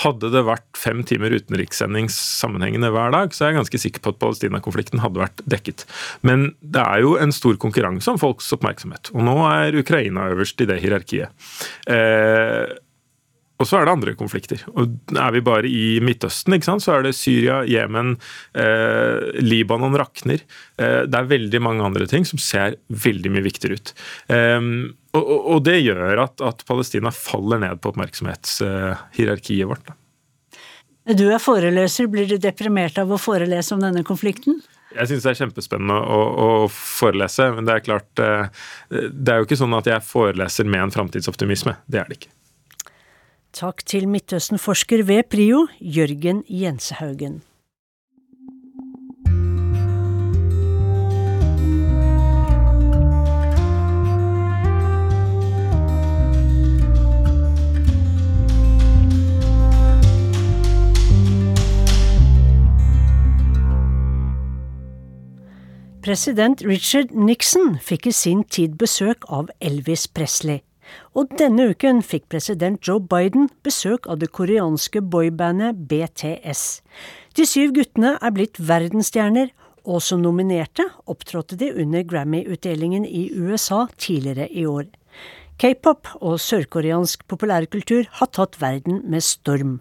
Hadde det vært fem timer utenrikssending sammenhengende hver dag, så er jeg ganske sikker på at Palestina-konflikten hadde vært dekket. Men det er jo en stor konkurranse om folks oppmerksomhet, og nå er Ukraina øverst i det hierarkiet. Eh, og så er det andre konflikter. Og Er vi bare i Midtøsten, så er det Syria, Jemen, eh, Libanon rakner. Eh, det er veldig mange andre ting som ser veldig mye viktigere ut. Eh, og, og, det gjør at, at, Palestina faller ned på oppmerksomhetshierarkiet vårt. Da. Du er foreleser. Blir du deprimert av å forelese om denne konflikten? Jeg syns det er kjempespennende å, å, forelese, men det er klart eh, Det er jo ikke sånn at jeg foreleser med en framtidsoptimisme. Det er det ikke. Takk til Midtøsten-forsker ved PRIO, Jørgen Jensehaugen. President Richard Nixon fikk i sin tid besøk av Elvis Presley. Og denne uken fikk president Joe Biden besøk av det koreanske boybandet BTS. De syv guttene er blitt verdensstjerner, og som nominerte opptrådte de under Grammy-utdelingen i USA tidligere i år. K-pop og sørkoreansk populærkultur har tatt verden med storm,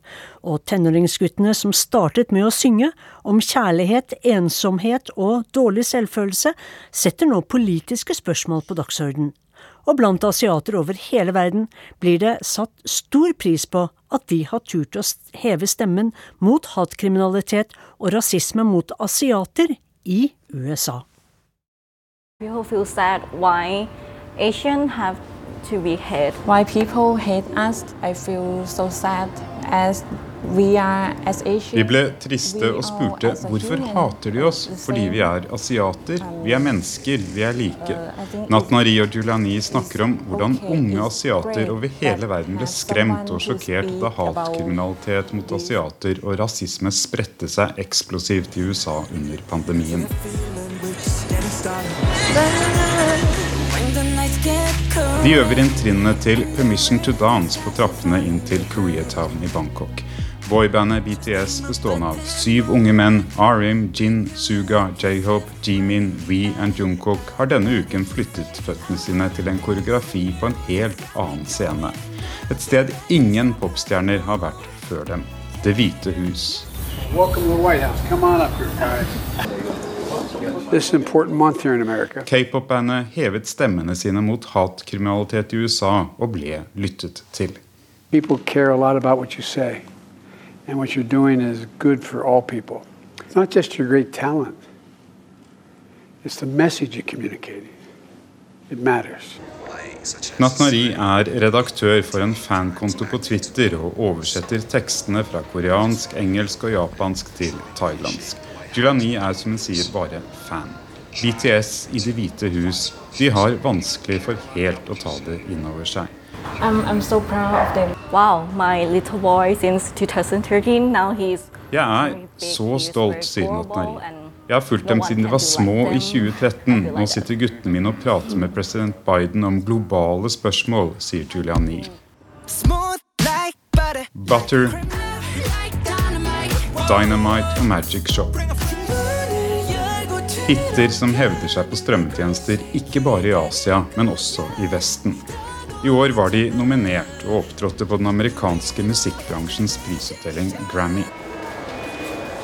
og tenåringsguttene som startet med å synge om kjærlighet, ensomhet og dårlig selvfølelse, setter nå politiske spørsmål på dagsorden. og blant asiater over hele verden blir det satt stor pris på at de har turt å heve stemmen mot hatkriminalitet og rasisme mot asiater i USA. People feel sad why Asian have to be hate. Why people hate us, I feel so sad as vi ble triste og spurte hvorfor hater de oss fordi vi er asiater. Vi er mennesker, vi er like. Natnari og Julani snakker om hvordan unge asiater over hele verden ble skremt og sjokkert da hatkriminalitet mot asiater og rasisme spredte seg eksplosivt i USA under pandemien. De øver inn trinnene til 'Permission to Dance' på trappene inn til Koreatown i Bangkok. Boybandet BTS bestående av syv unge menn, RM, Jin, Suga, J-Hope, Jimin, We og Jungkook, har denne uken flyttet føttene sine til en koreografi på en helt annen scene. Et sted ingen popstjerner har vært før dem. Det hvite hus. K-pop-bandet hevet stemmene sine mot hatkriminalitet i USA og ble lyttet til. People care a lot about what you say and what you're doing is good for all people. It's not just your great talent, it's the message you're communicating. It matters. Natnari er redaktør for en fankonto på Twitter og oversetter tekstene fra koreansk, engelsk og japansk til thailandsk. Julani er som hun sier bare fan. BTS i Det hvite hus de har vanskelig for helt å ta det inn over seg. I'm, I'm so proud of them. Wow, my little boy since 2013, now he's Jeg er så stolt, sier Natnari. Jeg har fulgt dem siden de var små i 2013. Nå sitter guttene mine og prater med president Biden om globale spørsmål, sier Juliani. Butter, Dynamite og Magic Shop. Hitter som hevder seg på strømmetjenester ikke bare i Asia, men også i Vesten. I år var de nominert og opptrådte på den amerikanske musikkbransjens prisutdeling Grammy.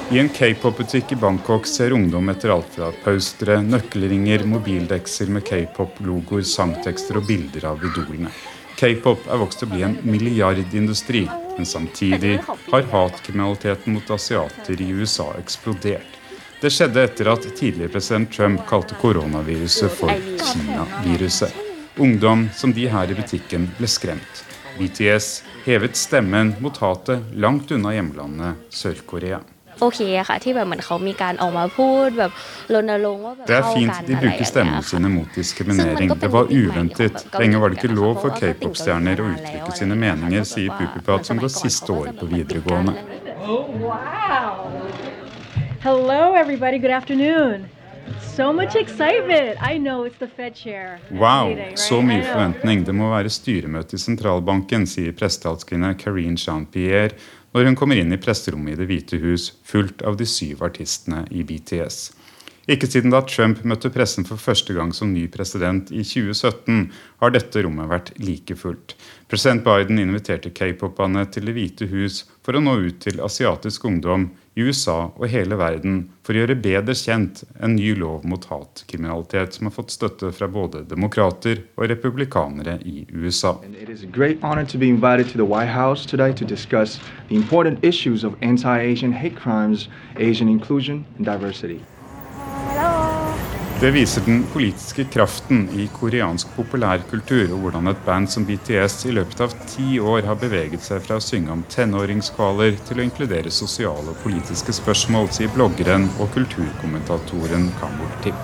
I en k-pop-butikk i Bangkok ser ungdom etter alt fra postere, nøkkelringer, mobildekser med k-pop-logoer, sangtekster og bilder av idolene. K-pop er vokst til å bli en milliardindustri, men samtidig har hatkriminaliteten mot asiater i USA eksplodert. Det skjedde etter at tidligere president Trump kalte koronaviruset for Kina-viruset. Ungdom som de her i butikken ble skremt. BTS hevet stemmen mot hatet langt unna hjemlandet Sør-Korea. Det er fint de bruker stemmene sine mot diskriminering. Det var uventet. Lenge var det ikke lov for k-pop-stjerner å uttrykke sine meninger, sier Pupipat, som går siste året på videregående. Hello, everybody. Good afternoon. Wow, så mye forventning. Det må være styremøte i sentralbanken, sier prestetalskvinne Karine Jean-Pierre når hun kommer inn i presserommet i Det hvite hus, fullt av de syv artistene i BTS. Ikke siden da Trump møtte pressen for første gang som ny president i 2017, har dette rommet vært like fullt. President Biden inviterte k-pop-bandet til Det hvite hus for å nå ut til asiatisk ungdom i USA og hele verden for å gjøre bedre kjent en ny lov mot hatkriminalitet som har fått støtte fra både demokrater og republikanere i USA. Det viser den politiske kraften i koreansk populærkultur, og hvordan et band som BTS i løpet av ti år har beveget seg fra å synge om tenåringskvaler til å inkludere sosiale og politiske spørsmål, sier bloggeren og kulturkommentatoren Kamul Tip.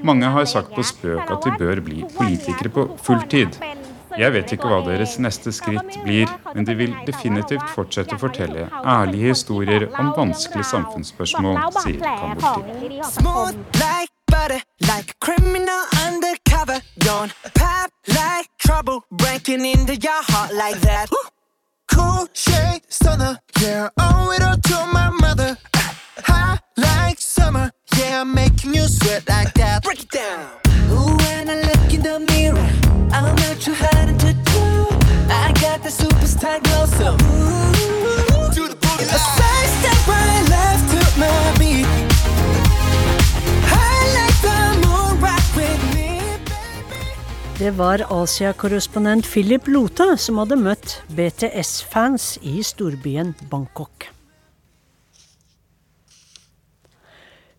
Mange har sagt på spøk at de bør bli politikere på fulltid. Jeg vet ikke hva deres neste skritt blir, men de vil definitivt fortsette å fortelle ærlige historier om vanskelige samfunnsspørsmål, sier Kamulti. Like criminal undercover, don't pop like trouble breaking into your heart like that. Cool shade stunner, yeah, owe it all to. I'm not too hard to do. I got the superstar glow, so ooh, to the boogie. A side step right left to my beat. I like the moon rock with me. Det var Asia-korrespondent Philip Lota som hadde møtt BTS-fans i storbyen Bangkok.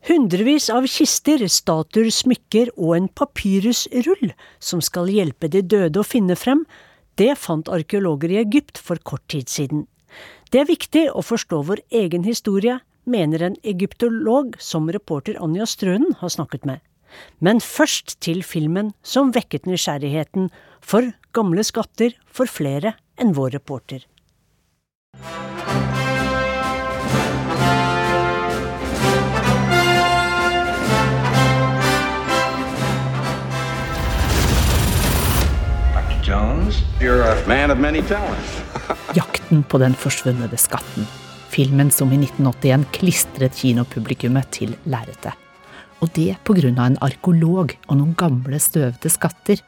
Hundrevis av kister, statuer, smykker og en papyrusrull som skal hjelpe de døde å finne frem, det fant arkeologer i Egypt for kort tid siden. Det er viktig å forstå vår egen historie, mener en egyptolog som reporter Anja Strønen har snakket med. Men først til filmen som vekket nysgjerrigheten for gamle skatter for flere enn vår reporter. Jakten på den forsvunne skatten. Filmen som i 1981 klistret kinopublikummet til lerretet. Og det pga. en arkeolog og noen gamle, støvete skatter.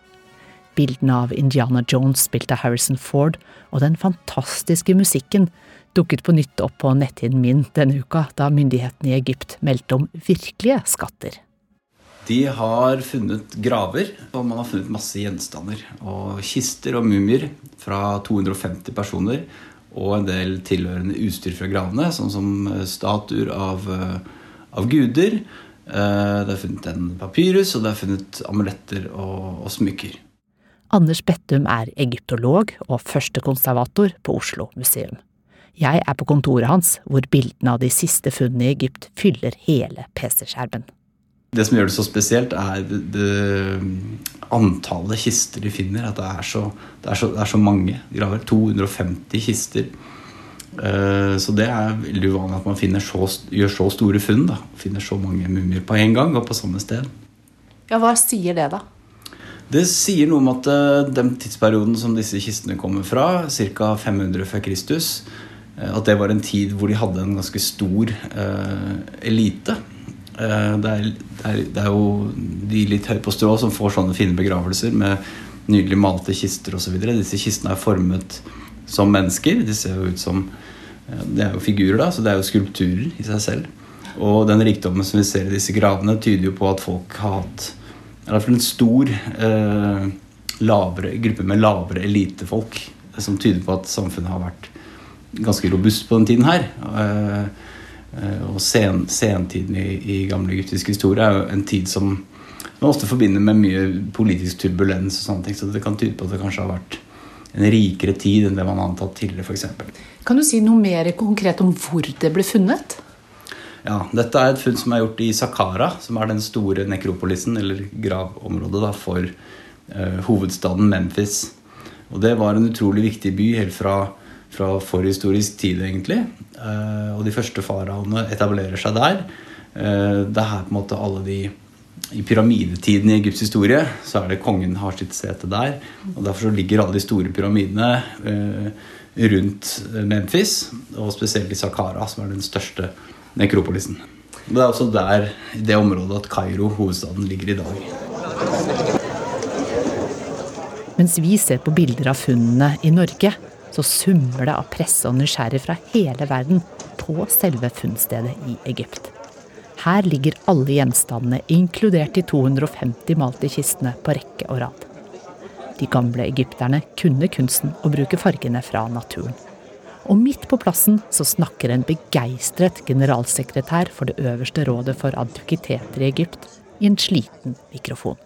Bildene av Indiana Jones spilt av Harrison Ford, og den fantastiske musikken dukket på nytt opp på netthinnen min denne uka, da myndighetene i Egypt meldte om virkelige skatter. De har funnet graver, og man har funnet masse gjenstander. Og kister og mumier fra 250 personer. Og en del tilhørende utstyr fra gravene, sånn som eh, statuer av, eh, av guder. Eh, det er funnet en papyrus, og det er funnet amuletter og, og smykker. Anders Bettum er egyptolog og førstekonservator på Oslo museum. Jeg er på kontoret hans, hvor bildene av de siste funnene i Egypt fyller hele PC-skjermen. Det som gjør det så spesielt, er det, det antallet kister de finner. At det er så, det er så, det er så mange graver. 250 kister. Uh, så det er veldig uvanlig at man så, gjør så store funn. Da. Finner så mange mumier på en gang og på samme sted. Ja, Hva sier det, da? Det sier noe om at uh, den tidsperioden som disse kistene kommer fra, ca. 500 før Kristus, uh, at det var en tid hvor de hadde en ganske stor elite. Eh, det er, det, er, det er, jo de litt høye på strå som får sånne fine begravelser med nydelig malte kister osv. Disse kistene er formet som mennesker. De ser jo ut som eh, Det er jo figurer, da, så det er jo skulpturer i seg selv. Og den rikdommen som vi ser i disse gravene, tyder jo på at folk har hatt i hvert fall en stor eh, lavere, gruppe med lavere elitefolk. Som tyder på at samfunnet har vært ganske robust på den tiden her. Eh, Eh, og sen, sentiden i, i gamle egyptisk historie er jo en tid som man ofte forbinder med mye politisk turbulens. og sånne ting, Så det kan tyde på at det kanskje har vært en rikere tid enn det man har antatt tidligere. Eksempel. kan du si noe mer konkret om hvor det ble funnet? Ja, Dette er et funn som er gjort i Saqqara, som er den store nekropolisen, eller gravområdet, da, for uh, hovedstaden Memphis. Og Det var en utrolig viktig by helt fra fra forhistorisk tid, egentlig. Og de første faraoene etablerer seg der. Det er her på en måte alle de i pyramidetiden i Egypts historie så er det kongen har sitt sete der. og Derfor ligger alle de store pyramidene eh, rundt Memphis, og spesielt i Saqqara, som er den største nekropolisen. Det er også der, i det området at Kairo, hovedstaden, ligger i dag. Mens vi ser på bilder av funnene i Norge, så summer det av presse og nysgjerrige fra hele verden på selve funnstedet i Egypt. Her ligger alle gjenstandene, inkludert de 250 malte kistene, på rekke og rad. De gamle egypterne kunne kunsten å bruke fargene fra naturen. Og midt på plassen så snakker en begeistret generalsekretær for det øverste rådet for antikviteter i Egypt i en sliten mikrofon.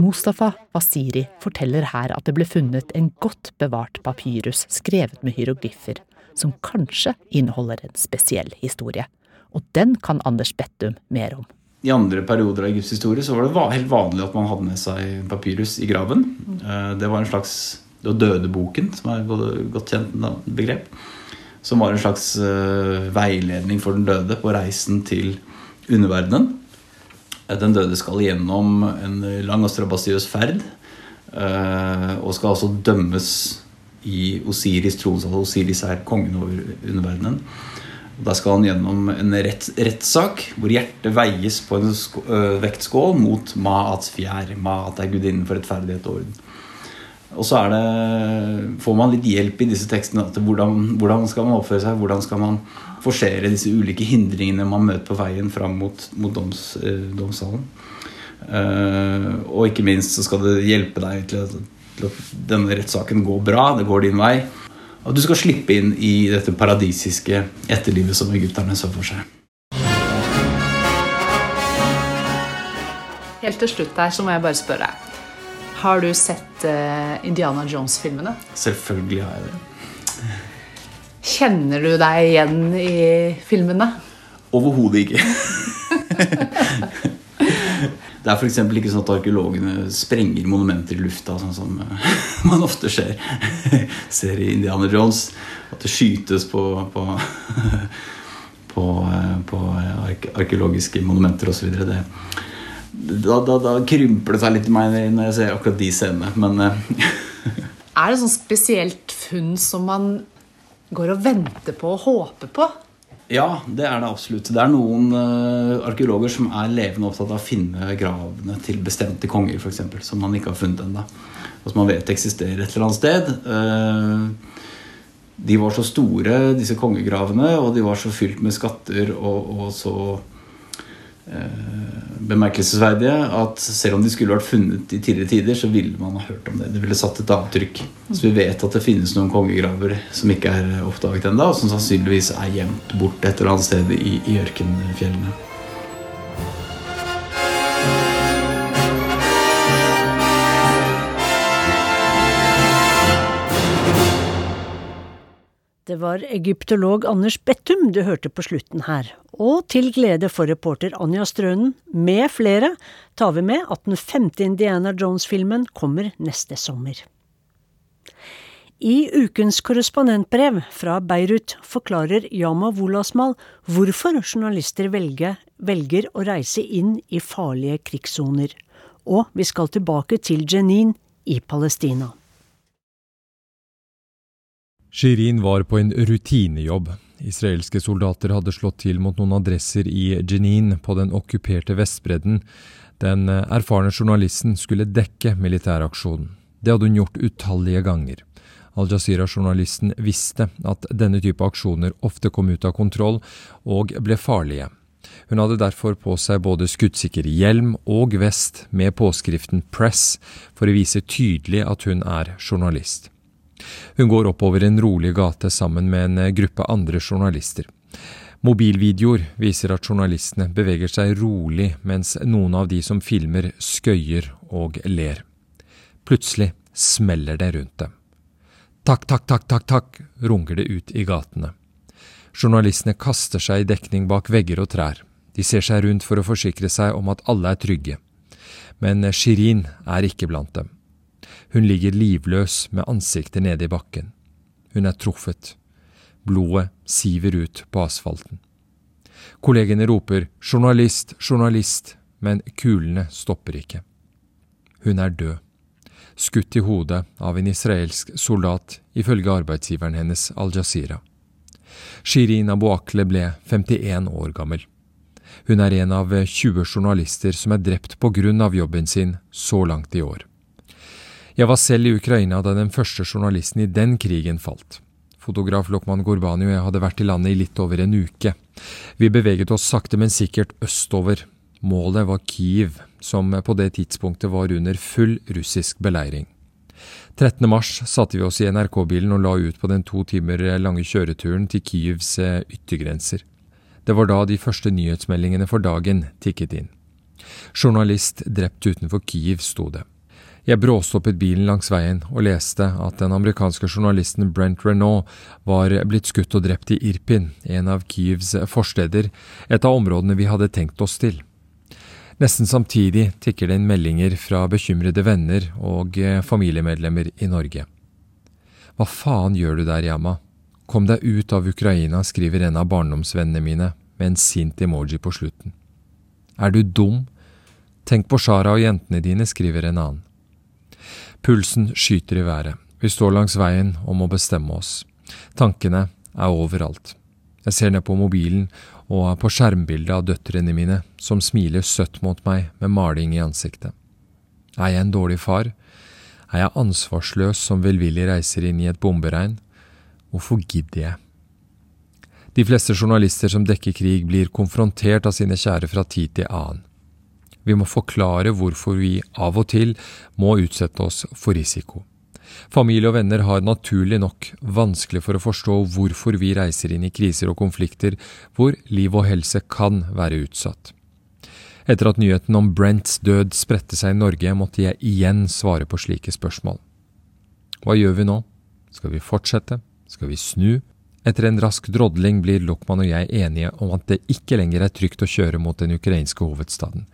Mustafa Wasiri forteller her at det ble funnet en godt bevart papyrus skrevet med hieroglyfer, som kanskje inneholder en spesiell historie. Og den kan Anders Bettum mer om. I andre perioder av Egypts historie så var det helt vanlig at man hadde med seg papyrus i graven. Eh, det var en slags det var dødeboken, som er et godt kjent begrep. Som var en slags eh, veiledning for den døde på reisen til Egypt underverdenen. Den døde skal gjennom en lang og strabasiøs ferd. Eh, og skal altså dømmes i Osiris tronsal. Osiris er kongen over underverdenen. Da skal han gjennom en rett, rettssak hvor hjertet veies på en øh, vektskål mot Maats fjær. Maat er gudinnen for rettferdighet og orden. Og så det, får man litt hjelp i disse tekstene. Hvordan, hvordan, skal man oppføre seg? Hvordan skal man forsere disse ulike hindringene man møter på veien fram mot, mot doms, eh, domssalen? Uh, og ikke minst så skal det hjelpe deg til at, til at denne rettssaken går bra. Det går din vei. Og du skal slippe inn i dette paradisiske etterlivet som egypterne så for seg. Helt til slutt her så må jeg bare spørre. deg. Har du sett uh, Indiana Jones-filmene? Selvfølgelig har jeg det. Kjenner du deg igjen i filmene? Overhodet ikke. det er f.eks. ikke sånn at arkeologene sprenger monumenter i lufta, sånn som eh, man ofte ser, ser i Indiana Jones. At det skytes på, på, på, eh, på arkeologiske monumenter osv. Det, da, da, da, krymper det seg litt i meg når jeg ser akkurat de scenene. Men eh, Er det sånn spesielt funn som man går og venter på og håper på? Ja, det er det absolutt. Det er noen uh, arkeologer som er levende opptatt av å finne gravene til bestemte konger, f.eks., som man ikke har funnet ennå. Og som man vet eksisterer et eller annet sted. Uh, de var så store, disse kongegravene, og de var så fylt med skatter og, og så bemerkelsesverdige at selv om de skulle vært funnet i tidligere tider, så ville man ha hørt om det. Det ville satt et avtrykk. Så vi vet at det finnes noen kongegraver som ikke er oppdaget ennå, og som sannsynligvis er gjemt bort et eller annet sted i, i ørkenfjellene. Det var egyptolog Anders Bettum du hørte på slutten her, og til glede for reporter Anja Strønen med flere tar vi med at den femte Indiana Jones-filmen kommer neste sommer. I ukens korrespondentbrev fra Beirut forklarer Yama Wolasmal hvorfor journalister velger, velger å reise inn i farlige krigssoner. Og vi skal tilbake til Jenin i Palestina. Shirin var på en rutinejobb. Israelske soldater hadde slått til mot noen adresser i Jenin på den okkuperte Vestbredden. Den erfarne journalisten skulle dekke militæraksjonen. Det hadde hun gjort utallige ganger. Al-Jazeera-journalisten visste at denne type aksjoner ofte kom ut av kontroll og ble farlige. Hun hadde derfor på seg både skuddsikker hjelm og vest med påskriften Press for å vise tydelig at hun er journalist. Hun går oppover en rolig gate sammen med en eh, gruppe andre journalister. Mobilvideoer viser at journalistene beveger seg rolig mens noen av de som filmer, skøyer og ler. Plutselig smeller det rundt dem. Takk, takk, takk, takk, takk, runger det ut i gatene. Journalistene kaster seg i dekning bak vegger og trær. De ser seg rundt for å forsikre seg om at alle er trygge. Men Shirin er ikke blant dem. Hun ligger livløs med ansiktet nede i bakken. Hun er truffet. Blodet siver ut på asfalten. Kollegene roper 'journalist, journalist', men kulene stopper ikke. Hun er død. Skutt i hodet av en israelsk soldat, ifølge arbeidsgiveren hennes Al Jazeera. Shirin Abu Akle ble 51 år gammel. Hun er en av 20 journalister som er drept på grunn av jobben sin så langt i år. Jeg var selv i Ukraina da den første journalisten i den krigen falt. Fotograf Lokman Gurbani og jeg hadde vært i landet i litt over en uke. Vi beveget oss sakte, men sikkert østover. Målet var Kiev, som på det tidspunktet var under full russisk beleiring. 13. mars satte vi oss i NRK-bilen og la ut på den to timer lange kjøreturen til Kievs eh, yttergrenser. Det var da de første nyhetsmeldingene for dagen tikket inn. Journalist drept utenfor Kiev, sto det. Jeg bråstoppet bilen langs veien og leste at den amerikanske journalisten Brent Renault var blitt skutt og drept i Irpin, en av Kyivs forsteder, et av områdene vi hadde tenkt oss til. Nesten samtidig tikker det inn meldinger fra bekymrede venner og familiemedlemmer i Norge. Hva faen gjør du der, Yama? Kom deg ut av Ukraina, skriver en av barndomsvennene mine med en sint emoji på slutten. Er du dum? Tenk på Shara og jentene dine, skriver en annen. Pulsen skyter i været. Vi står langs veien og må bestemme oss. Tankene er overalt. Jeg ser ned på mobilen og på skjermbildet av døtrene mine, som smiler søtt mot meg med maling i ansiktet. Er jeg en dårlig far? Er jeg ansvarsløs som velvillig reiser inn i et bomberegn? Hvorfor gidder jeg? De fleste journalister som dekker krig, blir konfrontert av sine kjære fra tid til annen. Vi må forklare hvorfor vi av og til må utsette oss for risiko. Familie og venner har naturlig nok vanskelig for å forstå hvorfor vi reiser inn i kriser og konflikter hvor liv og helse kan være utsatt. Etter at nyheten om Brents død spredte seg i Norge, måtte jeg igjen svare på slike spørsmål. Hva gjør vi nå? Skal vi fortsette? Skal vi snu? Etter en rask drodling blir Lokman og jeg enige om at det ikke lenger er trygt å kjøre mot den ukrainske hovedstaden.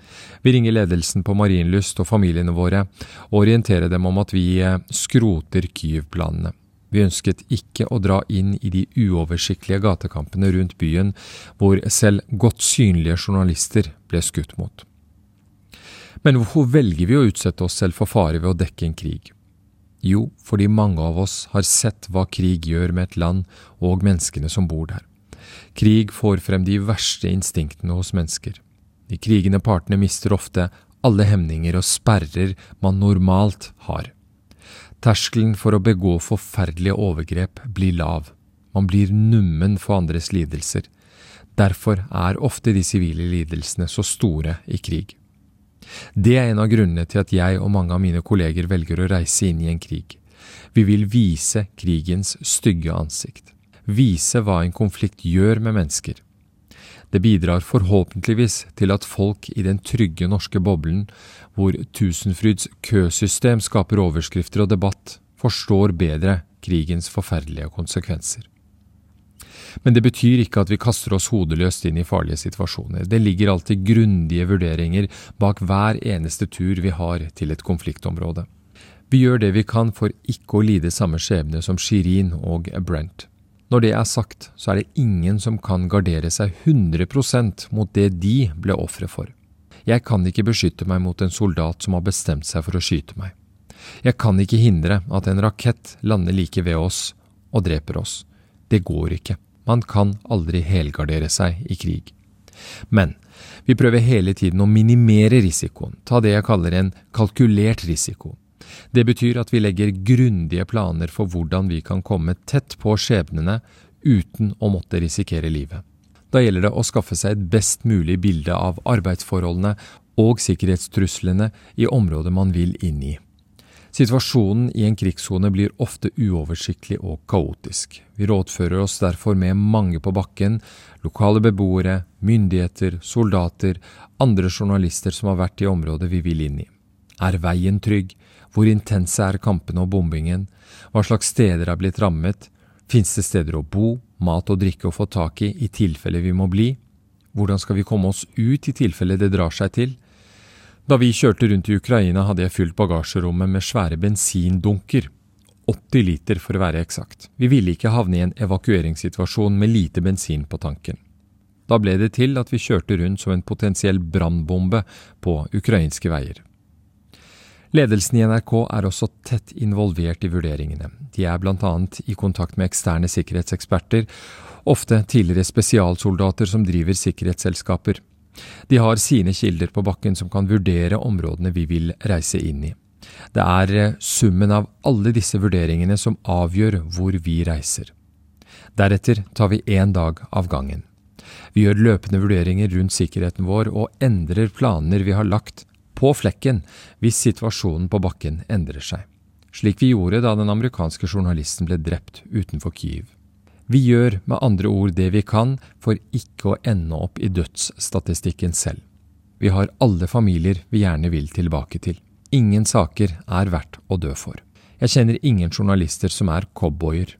Vi ringer ledelsen på Marienlyst og familiene våre og orienterer dem om at vi eh, skroter Kyiv-planene. Vi ønsket ikke å dra inn i de uoversiktlige gatekampene rundt byen, hvor selv godt synlige journalister ble skutt mot. Men hvorfor velger vi å utsette oss selv for fare ved å dekke en krig? Jo, fordi mange av oss har sett hva krig gjør med et land og menneskene som bor der. Krig får frem de verste instinktene hos mennesker. De krigende partene mister ofte alle hemninger og sperrer man normalt har. Terskelen for å begå forferdelige overgrep blir lav. Man blir nummen for andres lidelser. Derfor er ofte de sivile lidelsene så store i krig. Det er en av grunnene til at jeg og mange av mine kolleger velger å reise inn i en krig. Vi vil vise krigens stygge ansikt. Vise hva en konflikt gjør med mennesker. Det bidrar forhåpentligvis til at folk i den trygge norske boblen, hvor Tusenfryds køsystem skaper overskrifter og debatt, forstår bedre krigens forferdelige konsekvenser. Men det betyr ikke at vi kaster oss hodeløst inn i farlige situasjoner. Det ligger alltid grundige vurderinger bak hver eneste tur vi har til et konfliktområde. Vi gjør det vi kan for ikke å lide samme skjebne som Shirin og Brent. Når det er sagt, så er det ingen som kan gardere seg 100% mot det de ble ofre for. Jeg kan ikke beskytte meg mot en soldat som har bestemt seg for å skyte meg. Jeg kan ikke hindre at en rakett lander like ved oss og dreper oss. Det går ikke. Man kan aldri helgardere seg i krig. Men vi prøver hele tiden å minimere risikoen, ta det jeg kaller en kalkulert risiko. Det betyr at vi legger grundige planer for hvordan vi kan komme tett på skjebnene uten å måtte risikere livet. Da gjelder det å skaffe seg et best mulig bilde av arbeidsforholdene og sikkerhetstruslene i området man vil inn i. Situasjonen i en krigssone blir ofte uoversiktlig og kaotisk. Vi rådfører oss derfor med mange på bakken, lokale beboere, myndigheter, soldater, andre journalister som har vært i området vi vil inn i. Er veien trygg? Hvor intense er kampene og bombingen? Hva slags steder er blitt rammet? Fins det steder å bo, mat og drikke å få tak i i tilfelle vi må bli? Hvordan skal vi komme oss ut i tilfelle det drar seg til? Da vi kjørte rundt i Ukraina, hadde jeg fylt bagasjerommet med svære bensindunker. 80 liter, for å være eksakt. Vi ville ikke havne i en evakueringssituasjon med lite bensin på tanken. Da ble det til at vi kjørte rundt som en potensiell brannbombe på ukrainske veier. Ledelsen i NRK er også tett involvert i vurderingene. De er bl.a. i kontakt med eksterne sikkerhetseksperter, ofte tidligere spesialsoldater som driver sikkerhetsselskaper. De har sine kilder på bakken som kan vurdere områdene vi vil reise inn i. Det er eh, summen av alle disse vurderingene som avgjør hvor vi reiser. Deretter tar vi én dag av gangen. Vi gjør løpende vurderinger rundt sikkerheten vår og endrer planer vi har lagt på flekken hvis situasjonen på bakken endrer seg, slik vi gjorde da den amerikanske journalisten ble drept utenfor Kyiv. Vi gjør med andre ord det vi kan for ikke å ende opp i dødsstatistikken selv. Vi har alle familier vi gjerne vil tilbake til. Ingen saker er verdt å dø for. Jeg kjenner ingen journalister som er cowboyer,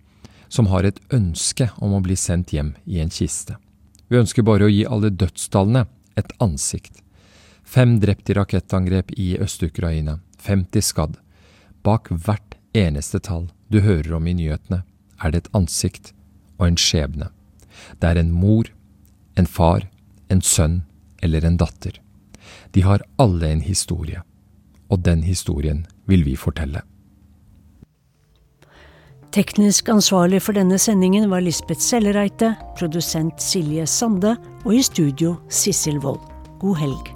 som har et ønske om å bli sendt hjem i en kiste. Vi ønsker bare å gi alle dødstallene et ansikt. Fem drept i rakettangrep i Øst-Ukraina, 50 skadd. Bak hvert eneste tall du hører om i nyhetene, er det et ansikt og en skjebne. Det er en mor, en far, en sønn eller en datter. De har alle en historie, og den historien vil vi fortelle. Teknisk ansvarlig for denne sendingen var Lisbeth Sellereite, produsent Silje Sande og i studio Sissel Wold. God helg.